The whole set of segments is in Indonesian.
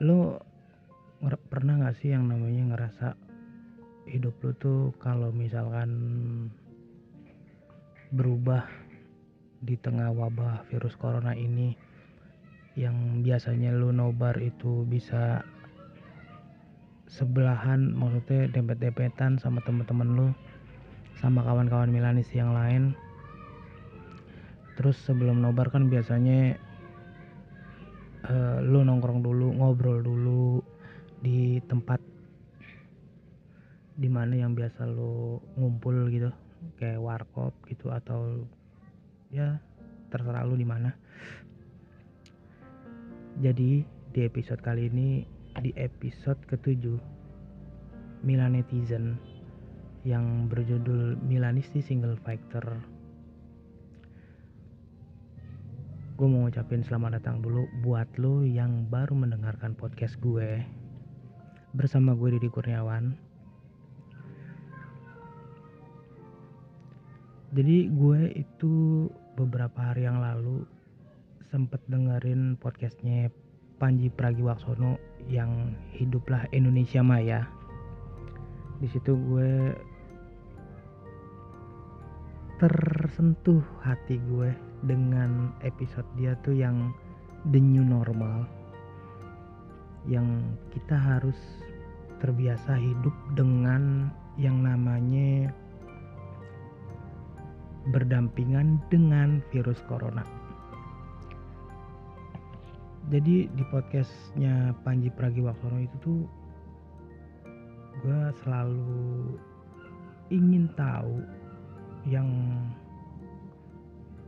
lo pernah gak sih yang namanya ngerasa hidup lo tuh kalau misalkan berubah di tengah wabah virus corona ini yang biasanya lu nobar itu bisa sebelahan maksudnya dempet-dempetan sama teman-teman lu sama kawan-kawan Milanis yang lain? Terus sebelum nobar kan biasanya uh, lu nongkrong dulu ngobrol dulu di tempat di mana yang biasa lu ngumpul gitu kayak warkop gitu atau ya terserah lu di mana jadi di episode kali ini di episode ketujuh Milan Netizen yang berjudul Milanisti Single Fighter. Gue mau ngucapin selamat datang dulu buat lo yang baru mendengarkan podcast gue bersama gue Didi Kurniawan. Jadi gue itu beberapa hari yang lalu sempet dengerin podcastnya Panji Pragiwaksono yang hiduplah Indonesia Maya. Di situ gue tersentuh hati gue dengan episode dia tuh yang the new normal. Yang kita harus terbiasa hidup dengan yang namanya berdampingan dengan virus corona. Jadi di podcastnya Panji Pragiwaksono itu tuh gue selalu ingin tahu yang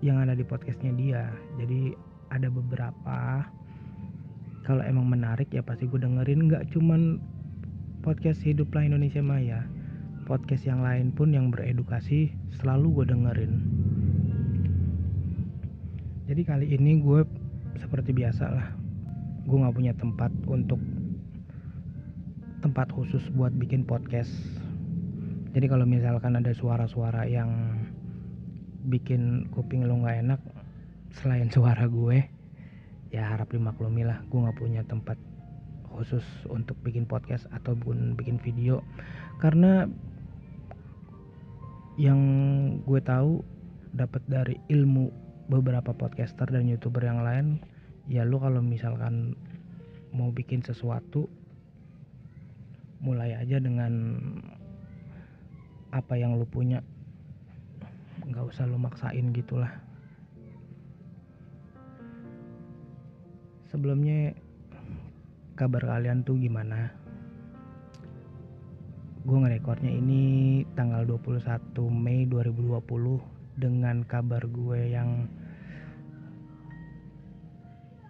yang ada di podcastnya dia. Jadi ada beberapa kalau emang menarik ya pasti gue dengerin. Nggak cuman podcast hiduplah Indonesia Maya. Podcast yang lain pun yang beredukasi selalu gue dengerin. Jadi kali ini gue seperti biasa lah. Gue nggak punya tempat untuk tempat khusus buat bikin podcast. Jadi kalau misalkan ada suara-suara yang bikin kuping lo nggak enak selain suara gue ya harap dimaklumi lah gue nggak punya tempat khusus untuk bikin podcast ataupun bikin video. Karena yang gue tahu dapat dari ilmu beberapa podcaster dan youtuber yang lain ya lu kalau misalkan mau bikin sesuatu mulai aja dengan apa yang lu punya nggak usah lu maksain gitulah. Sebelumnya kabar kalian tuh gimana? Gue ngerekornya ini tanggal 21 Mei 2020 dengan kabar gue yang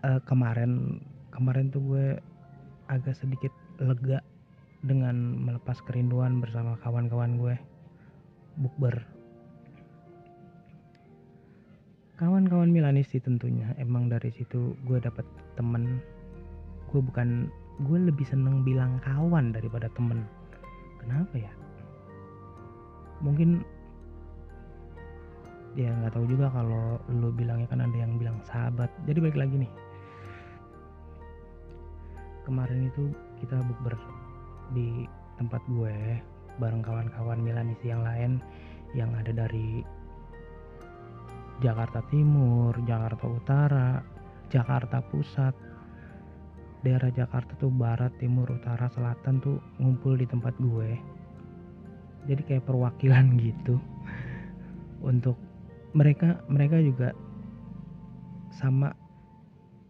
uh, kemarin kemarin tuh gue agak sedikit lega dengan melepas kerinduan bersama kawan-kawan gue bukber kawan-kawan Milanisti tentunya. Emang dari situ gue dapat temen. Gue bukan gue lebih seneng bilang kawan daripada temen. Kenapa ya? Mungkin dia nggak tahu juga kalau lu bilangnya kan ada yang bilang sahabat. Jadi balik lagi nih. Kemarin itu kita bukber di tempat gue bareng kawan-kawan Milanisi yang lain yang ada dari Jakarta Timur, Jakarta Utara, Jakarta Pusat, daerah Jakarta tuh Barat, Timur, Utara, Selatan tuh ngumpul di tempat gue. Jadi kayak perwakilan gitu. Untuk mereka mereka juga sama.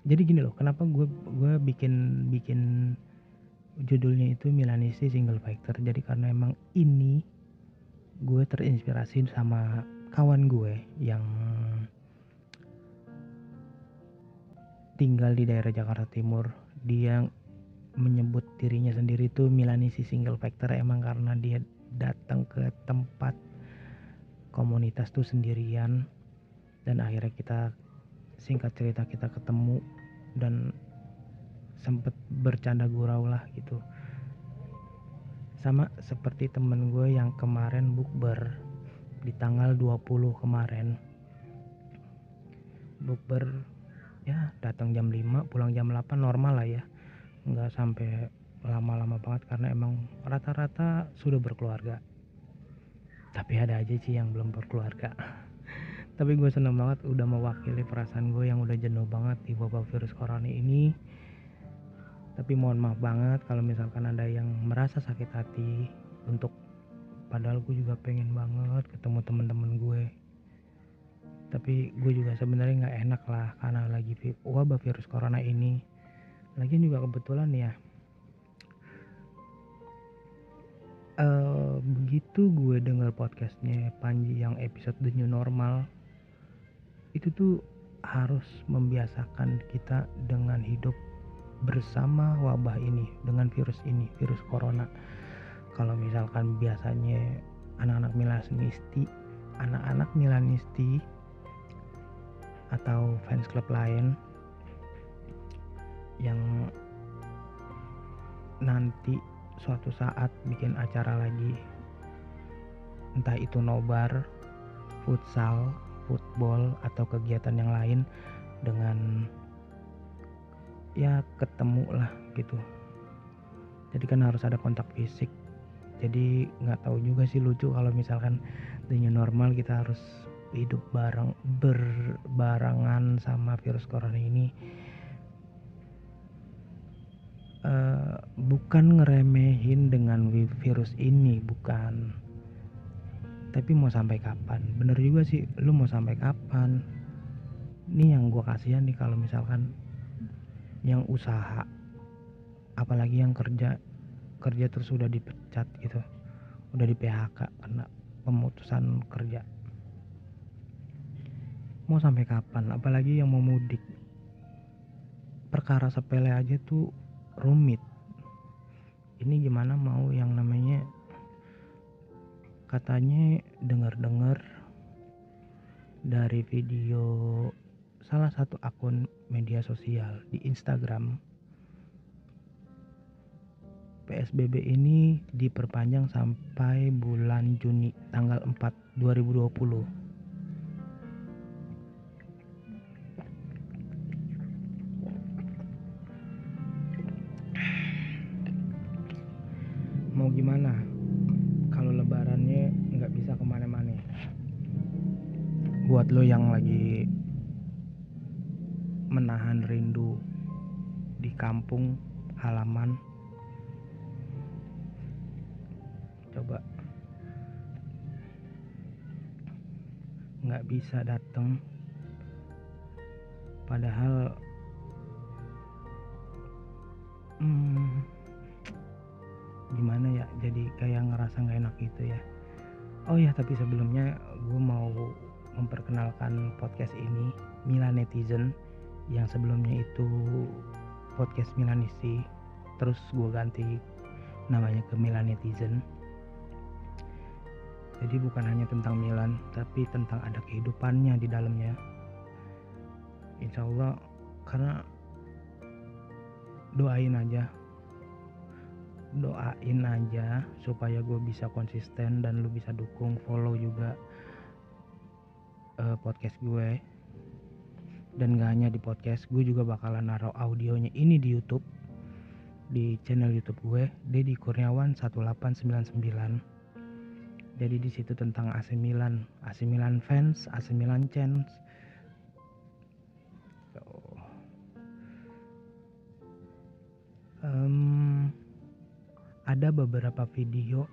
Jadi gini loh kenapa gue gue bikin bikin judulnya itu Milanisti Single Fighter jadi karena emang ini gue terinspirasi sama kawan gue yang tinggal di daerah Jakarta Timur dia menyebut dirinya sendiri tuh Milanisi Single Factor emang karena dia datang ke tempat komunitas tuh sendirian. Dan akhirnya kita singkat cerita kita ketemu dan sempet bercanda gurau lah gitu. Sama seperti temen gue yang kemarin bukber di tanggal 20 kemarin. Bukber ya datang jam 5 pulang jam 8 normal lah ya. Nggak sampai lama-lama banget karena emang rata-rata sudah berkeluarga. Tapi ada aja sih yang belum berkeluarga. Tapi gue seneng banget udah mewakili perasaan gue yang udah jenuh banget di wabah virus corona ini. Tapi mohon maaf banget kalau misalkan ada yang merasa sakit hati untuk padahal gue juga pengen banget ketemu teman-teman gue tapi gue juga sebenarnya nggak enak lah karena lagi wabah virus corona ini. Lagi juga kebetulan ya uh, begitu gue denger podcastnya Panji yang episode The New Normal itu tuh harus membiasakan kita dengan hidup bersama wabah ini dengan virus ini virus corona kalau misalkan biasanya anak-anak milanisti anak-anak milanisti atau fans club lain yang nanti suatu saat bikin acara lagi entah itu nobar futsal football atau kegiatan yang lain dengan ya ketemu lah gitu. Jadi kan harus ada kontak fisik jadi nggak tahu juga sih lucu kalau misalkan the new normal kita harus hidup bareng berbarangan sama virus corona ini. Uh, bukan ngeremehin dengan virus ini bukan. Tapi mau sampai kapan? Bener juga sih lu mau sampai kapan? Ini yang gue kasihan nih kalau misalkan yang usaha apalagi yang kerja kerja terus udah dipecat gitu. Udah di PHK karena pemutusan kerja. Mau sampai kapan? Apalagi yang mau mudik. Perkara sepele aja tuh rumit. Ini gimana mau yang namanya katanya dengar-dengar dari video salah satu akun media sosial di Instagram PSBB ini diperpanjang sampai bulan Juni tanggal 4 2020 mau gimana? Lebarannya nggak bisa ke mana-mana. Buat lo yang lagi menahan rindu di kampung halaman bisa datang padahal hmm, gimana ya jadi kayak ngerasa nggak enak gitu ya. Oh ya tapi sebelumnya gue mau memperkenalkan podcast ini Mila Netizen. Yang sebelumnya itu podcast Milanisti terus gue ganti namanya ke Mila Netizen jadi bukan hanya tentang Milan tapi tentang ada kehidupannya di dalamnya. Insya Allah karena doain aja. Doain aja supaya gue bisa konsisten dan lu bisa dukung follow juga uh, podcast gue. Dan gak hanya di podcast gue juga bakalan naruh audionya ini di YouTube. Di channel YouTube gue Dedi Kurniawan 1899 jadi di situ tentang AC Milan. AC Milan fans AC Milan chance um, ada beberapa video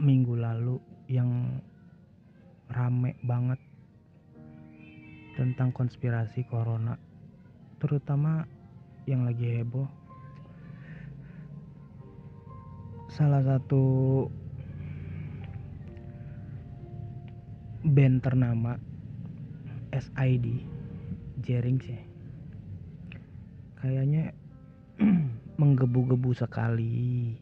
minggu lalu yang rame banget tentang konspirasi corona terutama yang lagi heboh. Salah satu band ternama SID Jering sih. Kayaknya menggebu-gebu sekali.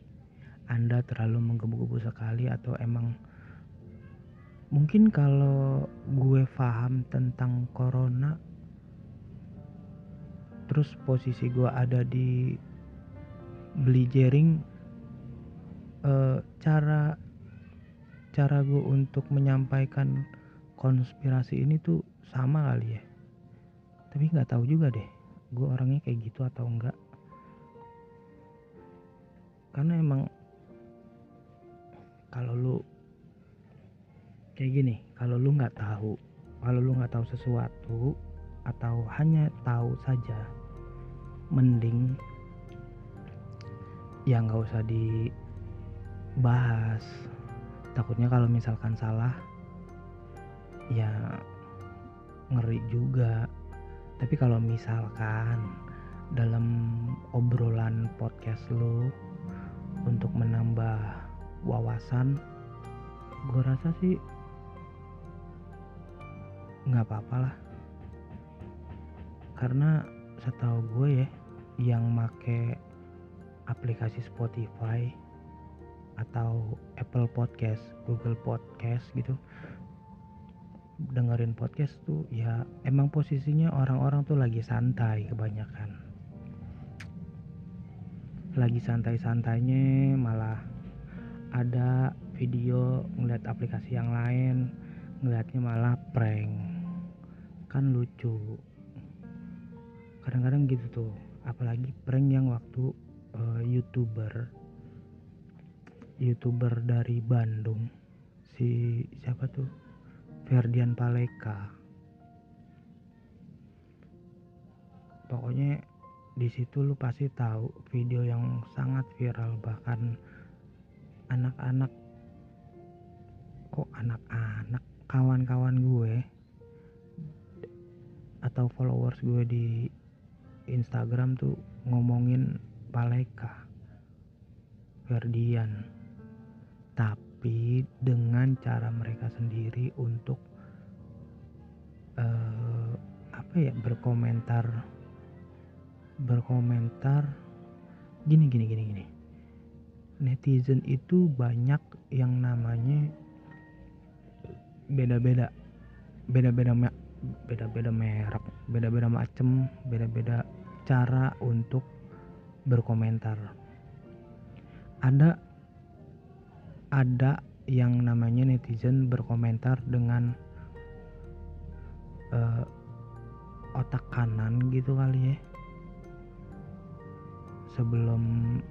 Anda terlalu menggebu-gebu sekali atau emang mungkin kalau gue paham tentang corona terus posisi gue ada di beli jaring e, cara cara gue untuk menyampaikan konspirasi ini tuh sama kali ya. Tapi nggak tahu juga deh gue orangnya kayak gitu atau enggak karena emang kalau lu kayak gini kalau lu nggak tahu kalau lu nggak tahu sesuatu atau hanya tahu saja mending ya nggak usah dibahas. Takutnya kalau misalkan salah ya ngeri juga. Tapi kalau misalkan dalam obrolan podcast lo untuk menambah wawasan gue rasa sih nggak apa-apa lah. Karena setahu gue ya yang make aplikasi Spotify atau Apple Podcast, Google Podcast gitu dengerin podcast tuh ya emang posisinya orang-orang tuh lagi santai kebanyakan. Lagi santai-santainya malah ada video ngeliat aplikasi yang lain ngeliatnya malah prank. Kan lucu. Kadang-kadang gitu tuh apalagi prank yang waktu uh, youtuber. Youtuber dari Bandung. Si siapa tuh Ferdian Paleka. Pokoknya di situ lu pasti tahu video yang sangat viral bahkan anak-anak kok anak-anak kawan-kawan gue atau followers gue di Instagram tuh ngomongin Paleka Ferdian. Tapi tapi dengan cara mereka sendiri untuk uh, apa ya berkomentar berkomentar gini gini gini gini. Netizen itu banyak yang namanya beda-beda beda-beda beda-beda merek beda-beda macem beda-beda cara untuk berkomentar. Ada ada yang namanya netizen berkomentar dengan uh, otak kanan gitu kali ya. Sebelum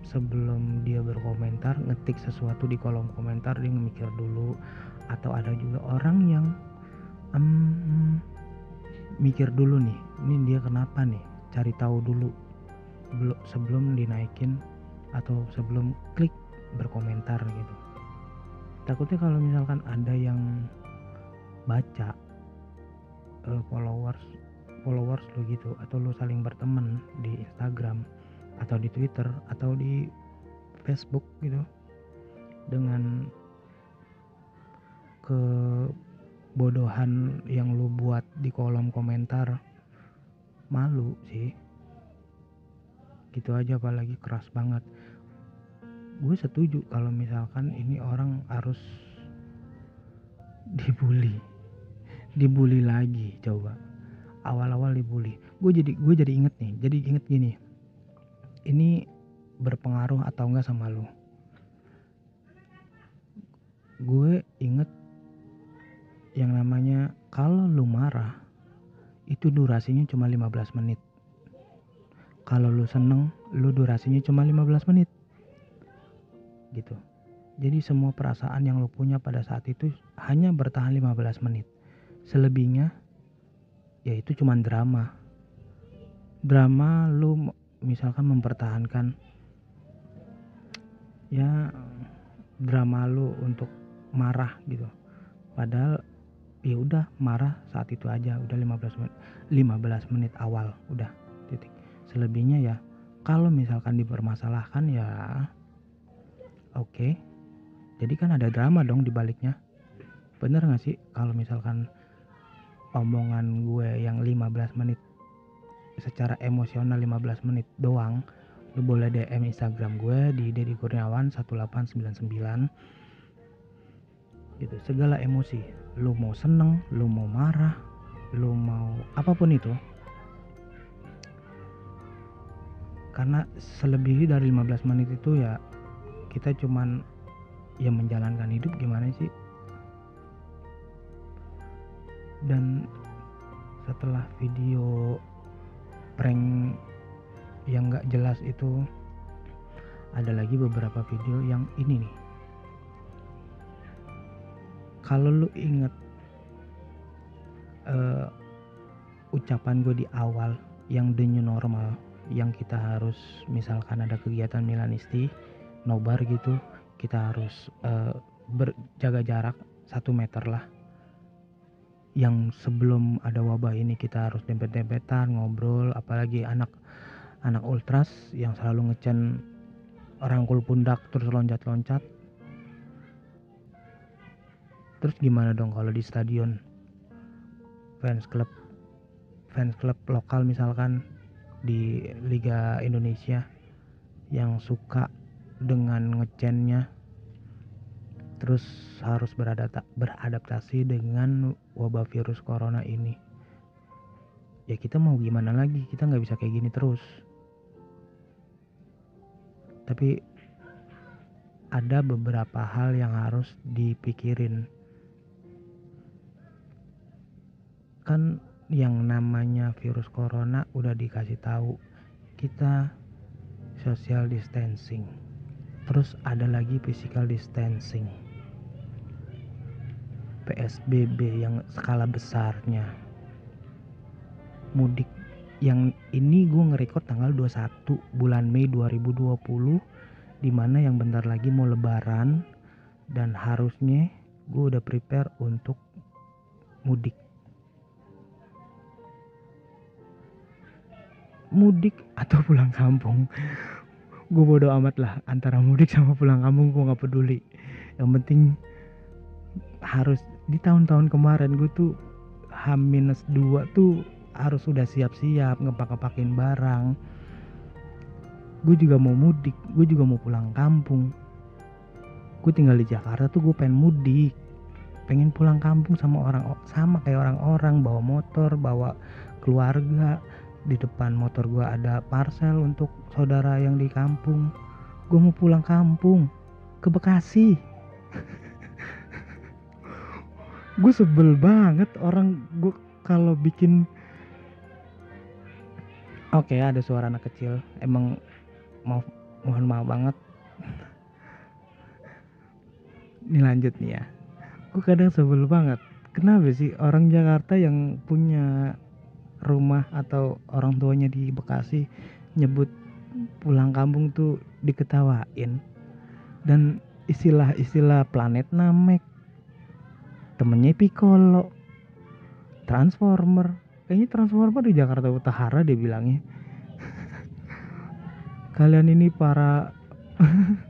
sebelum dia berkomentar ngetik sesuatu di kolom komentar dia mikir dulu. Atau ada juga orang yang um, mikir dulu nih ini dia kenapa nih? Cari tahu dulu. Sebelum dinaikin atau sebelum klik berkomentar gitu takutnya kalau misalkan ada yang baca uh, followers followers lo gitu atau lo saling berteman di Instagram atau di Twitter atau di Facebook gitu dengan kebodohan yang lo buat di kolom komentar malu sih. Gitu aja apalagi keras banget gue setuju kalau misalkan ini orang harus dibully. Dibully lagi coba. Awal-awal dibully. Gue jadi gue jadi inget nih jadi inget gini. Ini berpengaruh atau enggak sama lo gue inget yang namanya kalau lu marah itu durasinya cuma 15 menit. Kalau lu seneng lu durasinya cuma 15 menit gitu. Jadi semua perasaan yang lo punya pada saat itu hanya bertahan 15 menit. Selebihnya yaitu cuman drama. Drama lo misalkan mempertahankan ya drama lo untuk marah gitu. Padahal ya udah marah saat itu aja udah 15 menit 15 menit awal udah titik selebihnya ya kalau misalkan dipermasalahkan ya Oke. Jadi kan ada drama dong di baliknya. Bener gak sih kalau misalkan omongan gue yang 15 menit secara emosional 15 menit doang lu boleh DM Instagram gue di Dedi Kurniawan 1899 gitu segala emosi lu mau seneng lu mau marah lu mau apa pun itu karena selebihi dari 15 menit itu ya kita cuman ya menjalankan hidup gimana sih? Dan setelah video prank yang gak jelas itu ada lagi beberapa video yang ini nih. Kalau lu inget uh, ucapan gue di awal yang the new normal yang kita harus misalkan ada kegiatan Milanisti nobar gitu kita harus uh, berjaga jarak satu meter lah. Yang sebelum ada wabah ini kita harus dempet-dempetan ngobrol apalagi anak anak ultras yang selalu ngecen rangkul pundak terus loncat-loncat. Terus gimana dong kalau di stadion? Fans club fans club lokal misalkan di Liga Indonesia yang suka dengan ngecennya terus harus beradaptasi dengan wabah virus corona ini. Ya kita mau gimana lagi? Kita nggak bisa kayak gini terus. Tapi ada beberapa hal yang harus dipikirin. Kan yang namanya virus corona udah dikasih tahu kita social distancing terus ada lagi physical distancing. PSBB yang skala besarnya. Mudik yang ini gue ngerekord tanggal 21 bulan Mei 2020 di mana yang bentar lagi mau lebaran dan harusnya gue udah prepare untuk mudik. Mudik atau pulang kampung gue bodo amat lah antara mudik sama pulang kampung gue gak peduli. Yang penting harus di tahun-tahun kemarin gue tuh H-2 tuh harus sudah siap-siap ngepak-ngepakin barang. Gue juga mau mudik gue juga mau pulang kampung. Gue tinggal di Jakarta tuh gue pengen mudik. Pengen pulang kampung sama orang sama kayak orang-orang bawa motor bawa keluarga di depan motor gue ada parcel untuk saudara yang di kampung. Gue mau pulang kampung ke Bekasi. Gue sebel banget orang gue kalau bikin oke okay, ada suara anak kecil. Emang mau mohon maaf banget. Ini lanjut nih ya. Gue kadang sebel banget. Kenapa sih orang Jakarta yang punya rumah atau orang tuanya di Bekasi nyebut pulang kampung tuh diketawain. Dan istilah-istilah planet Namek temennya Piccolo Transformer. Kayaknya Transformer di Jakarta Utara dia bilangnya kalian ini para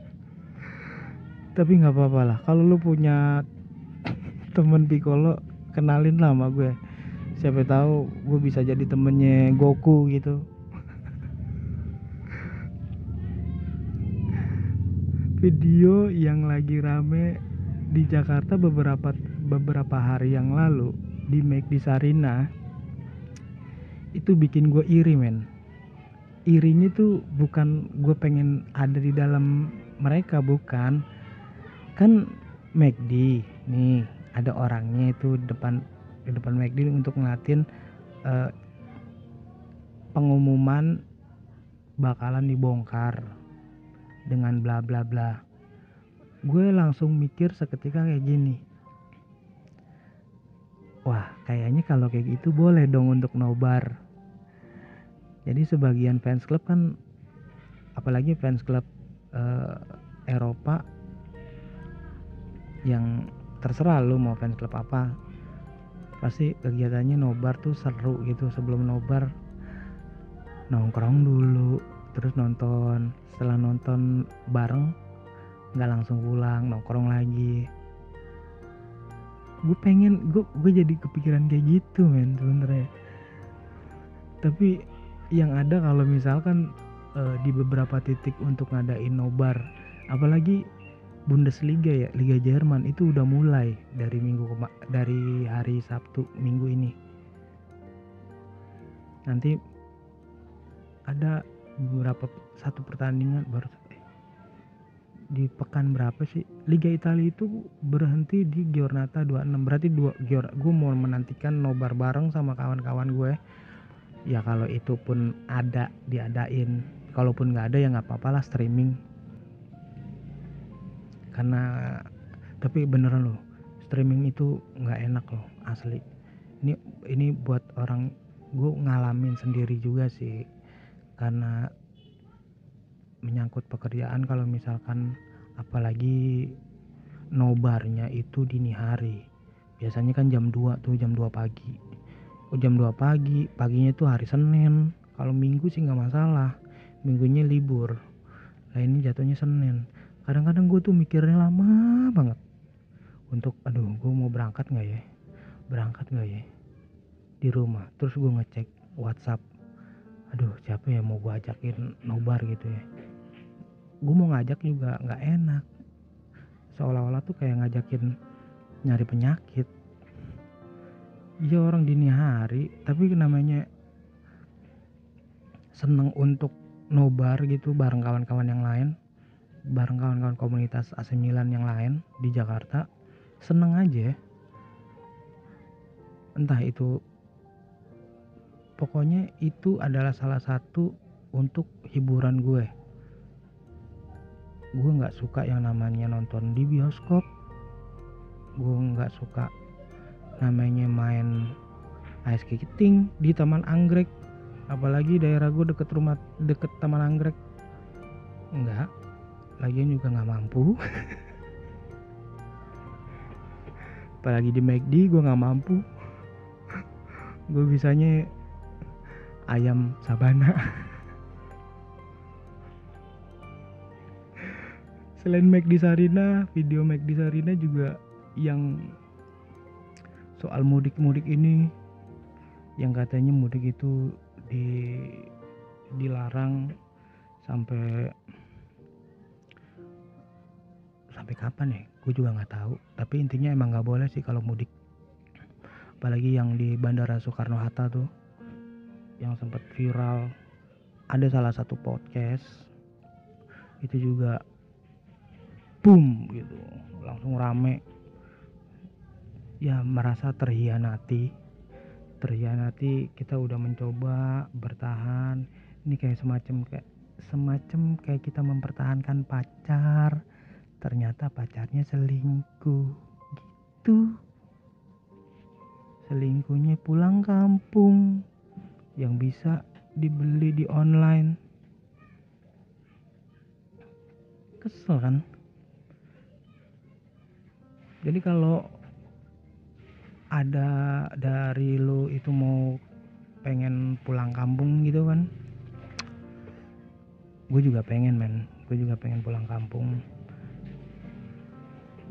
tapi nggak apa-apa lah. Kalau lu punya temen Piccolo kenalin lah sama gue siapa tahu gue bisa jadi temennya Goku gitu. Video yang lagi rame di Jakarta beberapa beberapa hari yang lalu di di Sarina itu bikin gue iri men. Irinya tuh bukan gue pengen ada di dalam mereka bukan. Kan McD nih ada orangnya itu depan di depan McD untuk ngeliatin uh, pengumuman bakalan dibongkar dengan bla bla bla. Gue langsung mikir seketika kayak gini. Wah kayaknya kalau kayak gitu boleh dong untuk nobar. Jadi sebagian fans club kan apalagi fans club uh, Eropa yang terserah lu mau fans club apa pasti kegiatannya nobar tuh seru gitu sebelum nobar nongkrong dulu terus nonton. Setelah nonton bareng nggak langsung pulang nongkrong lagi. Gue pengen gue gue jadi kepikiran kayak gitu men sebenernya. Tapi yang ada kalau misalkan uh, di beberapa titik untuk ngadain nobar apalagi Bundesliga ya Liga Jerman itu udah mulai dari minggu dari hari Sabtu minggu ini. Nanti ada beberapa satu pertandingan baru. Di pekan berapa sih? Liga Italia itu berhenti di Giornata 26 berarti dua Gior gue mau menantikan nobar bareng sama kawan-kawan gue. Ya kalau itu pun ada diadain. Kalaupun nggak ada ya nggak apa-apa lah streaming. Karena tapi beneran loh streaming itu nggak enak loh asli. Ini ini buat orang gue ngalamin sendiri juga sih. Karena menyangkut pekerjaan kalau misalkan apalagi nobarnya itu dini hari. Biasanya kan jam 2 tuh jam 2 pagi. Oh, jam 2 pagi paginya itu hari Senin. Kalau minggu sih nggak masalah. Minggunya libur. Nah ini jatuhnya Senin. Kadang-kadang gue tuh mikirnya lama banget. Untuk aduh gue mau berangkat nggak ya berangkat nggak ya? Di rumah. Terus gue ngecek WhatsApp. Aduh siapa ya mau gue ajakin nobar gitu ya? Gue mau ngajak juga nggak enak. Seolah-olah tuh kayak ngajakin nyari penyakit. Iya orang dini hari tapi namanya seneng untuk nobar gitu bareng kawan-kawan yang lain bareng kawan-kawan komunitas AC Milan yang lain di Jakarta seneng aja entah itu. Pokoknya itu adalah salah satu untuk hiburan gue. Gue nggak suka yang namanya nonton di bioskop. Gue nggak suka namanya main ice skating di taman anggrek. Apalagi daerah gue deket rumah deket taman anggrek. Enggak lagian juga nggak mampu. Apalagi di McD gue nggak mampu gue bisanya ayam sabana. Selain Mac di Sarina video Mac di Sarina juga yang soal mudik-mudik ini yang katanya mudik itu di dilarang sampai sampai kapan ya? Gue juga nggak tahu. Tapi intinya emang nggak boleh sih kalau mudik apalagi yang di Bandara Soekarno Hatta tuh yang sempat viral. Ada salah satu podcast itu juga boom gitu langsung rame. Ya merasa terhianati. Terhianati kita udah mencoba bertahan. Ini kayak semacam kayak semacam kayak kita mempertahankan pacar. Ternyata pacarnya selingkuh gitu selingkuhnya pulang kampung yang bisa dibeli di online. Kesel kan? Jadi kalau ada dari lu itu mau pengen pulang kampung gitu kan? Gue juga pengen men. Gue juga pengen pulang kampung.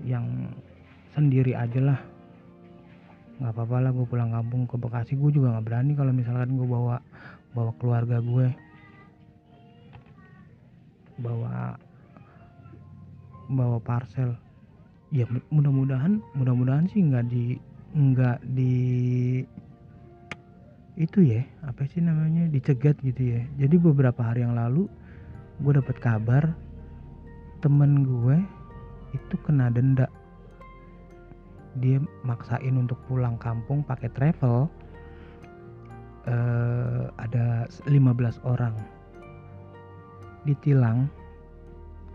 Yang sendiri aja lah nggak apa-apa lah gue pulang kampung ke Bekasi. Gue juga nggak berani kalau misalkan gue bawa bawa keluarga gue bawa bawa parcel. Ya mudah-mudahan mudah-mudahan sih nggak di nggak di itu ya apa sih namanya dicegat gitu ya. Jadi beberapa hari yang lalu gue dapat kabar temen gue itu kena denda dia maksain untuk pulang kampung pakai travel uh, ada 15 orang. Ditilang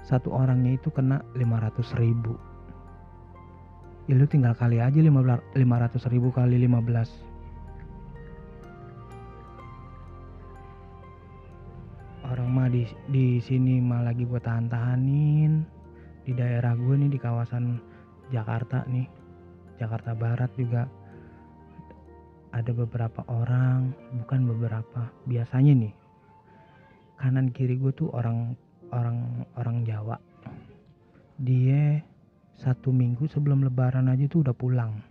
satu orangnya itu kena 500 ribu. Ya lu tinggal kali aja 500 ribu kali 15 orang mah di, di sini mah lagi gue tahan-tahanin. Di daerah gue nih di kawasan Jakarta nih Jakarta Barat juga ada beberapa orang bukan beberapa biasanya nih kanan kiri gue tuh orang orang orang Jawa. Dia satu minggu sebelum lebaran aja tuh udah pulang.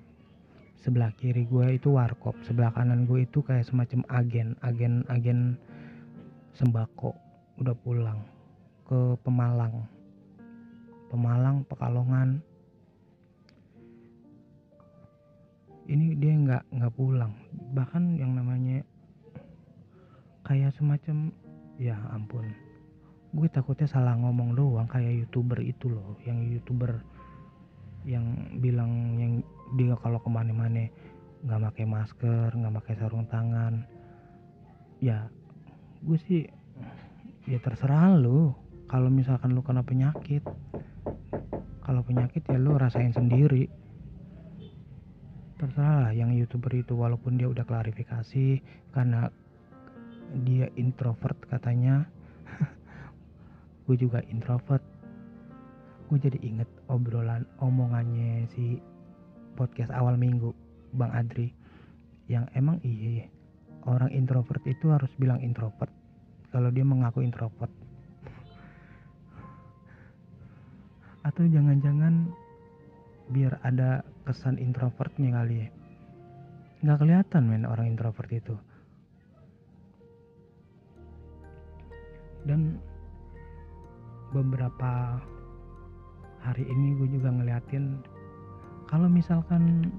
Sebelah kiri gue itu warkop sebelah kanan gue itu kayak semacam agen agen agen sembako. Udah pulang ke Pemalang. Pemalang Pekalongan ini dia nggak nggak pulang. Bahkan yang namanya kayak semacam ya ampun. Gue takutnya salah ngomong doang kayak youtuber itu loh. Yang youtuber yang bilang yang dia kalau ke mana-mana nggak pakai masker nggak pakai sarung tangan. Ya gue sih ya terserah lo kalau misalkan lu kena penyakit kalau penyakit ya lo rasain sendiri terserah lah yang youtuber itu walaupun dia udah klarifikasi karena dia introvert katanya. Gue juga introvert. Gue jadi inget obrolan omongannya si podcast awal minggu Bang Adri. Yang emang iya orang introvert itu harus bilang introvert kalau dia mengaku introvert. Atau jangan-jangan biar ada kesan introvertnya kali ya. Nggak kelihatan men orang introvert itu. Dan beberapa hari ini gue juga ngeliatin kalau misalkan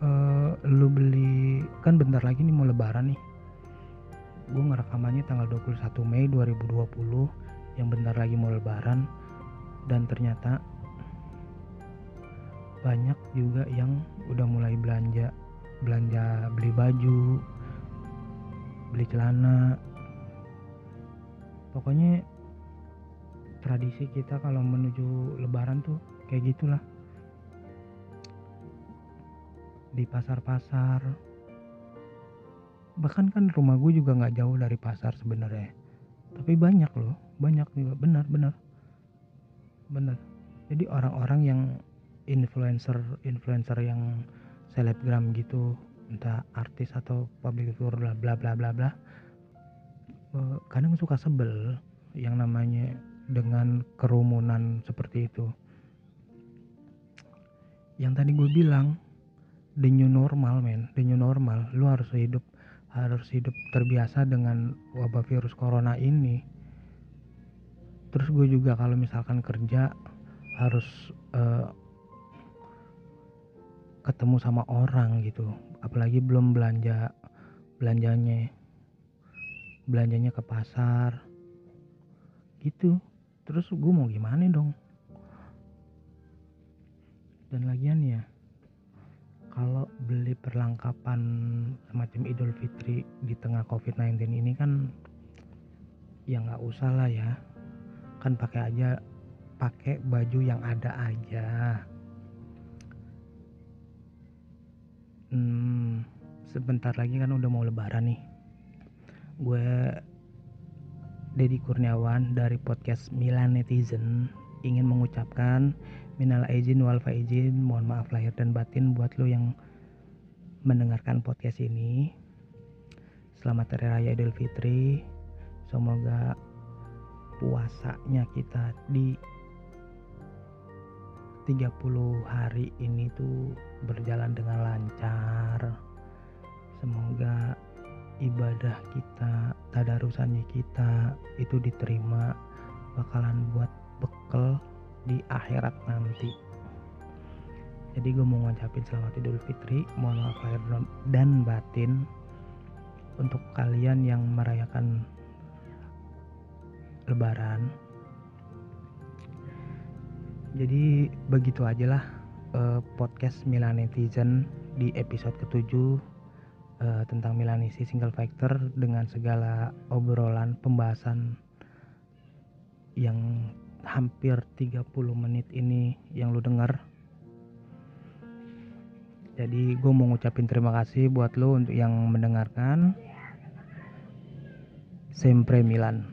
uh, lu beli kan bentar lagi nih mau lebaran nih. Gue ngerekamannya tanggal 21 Mei 2020 yang bentar lagi mau lebaran dan ternyata banyak juga yang udah mulai belanja belanja beli baju beli celana. Pokoknya tradisi kita kalau menuju lebaran tuh kayak gitulah. Di pasar-pasar. Bahkan kan rumah gue juga nggak jauh dari pasar sebenarnya. Tapi banyak loh banyak juga. Benar benar. Bener jadi orang-orang yang influencer influencer yang selebgram gitu entah artis atau public figure bla bla bla bla bla. Eh, kadang suka sebel yang namanya dengan kerumunan seperti itu. Yang tadi gue bilang the new normal men. The new normal. Lu harus hidup harus hidup terbiasa dengan wabah virus corona ini. Terus gue juga kalau misalkan kerja harus uh, ketemu sama orang gitu. Apalagi belum belanja belanjanya belanjanya ke pasar. Gitu. Terus gue mau gimana dong? Dan lagian ya kalau beli perlengkapan semacam Idul Fitri di tengah COVID-19 ini kan ya nggak usah lah ya. Kan pakai aja pakai baju yang ada aja hmm, sebentar lagi kan udah mau lebaran nih. Gue Dedi Kurniawan dari podcast Milan Netizen ingin mengucapkan minal izin wal faizin mohon maaf lahir dan batin buat lo yang mendengarkan podcast ini. Selamat hari raya Idul Fitri. Semoga puasanya kita di 30 hari ini tuh berjalan dengan lancar. Semoga ibadah kita tadarusannya kita itu diterima bakalan buat bekal di akhirat nanti. Jadi gue mau ngucapin selamat idul fitri mohon maaf lahir dan batin. Untuk kalian yang merayakan lebaran jadi begitu aja lah uh, podcast Milan Netizen di episode ketujuh uh, tentang Milanisi single factor dengan segala obrolan pembahasan yang hampir 30 menit ini yang lu denger jadi gue mau ngucapin terima kasih buat lo untuk yang mendengarkan. Sempre Milan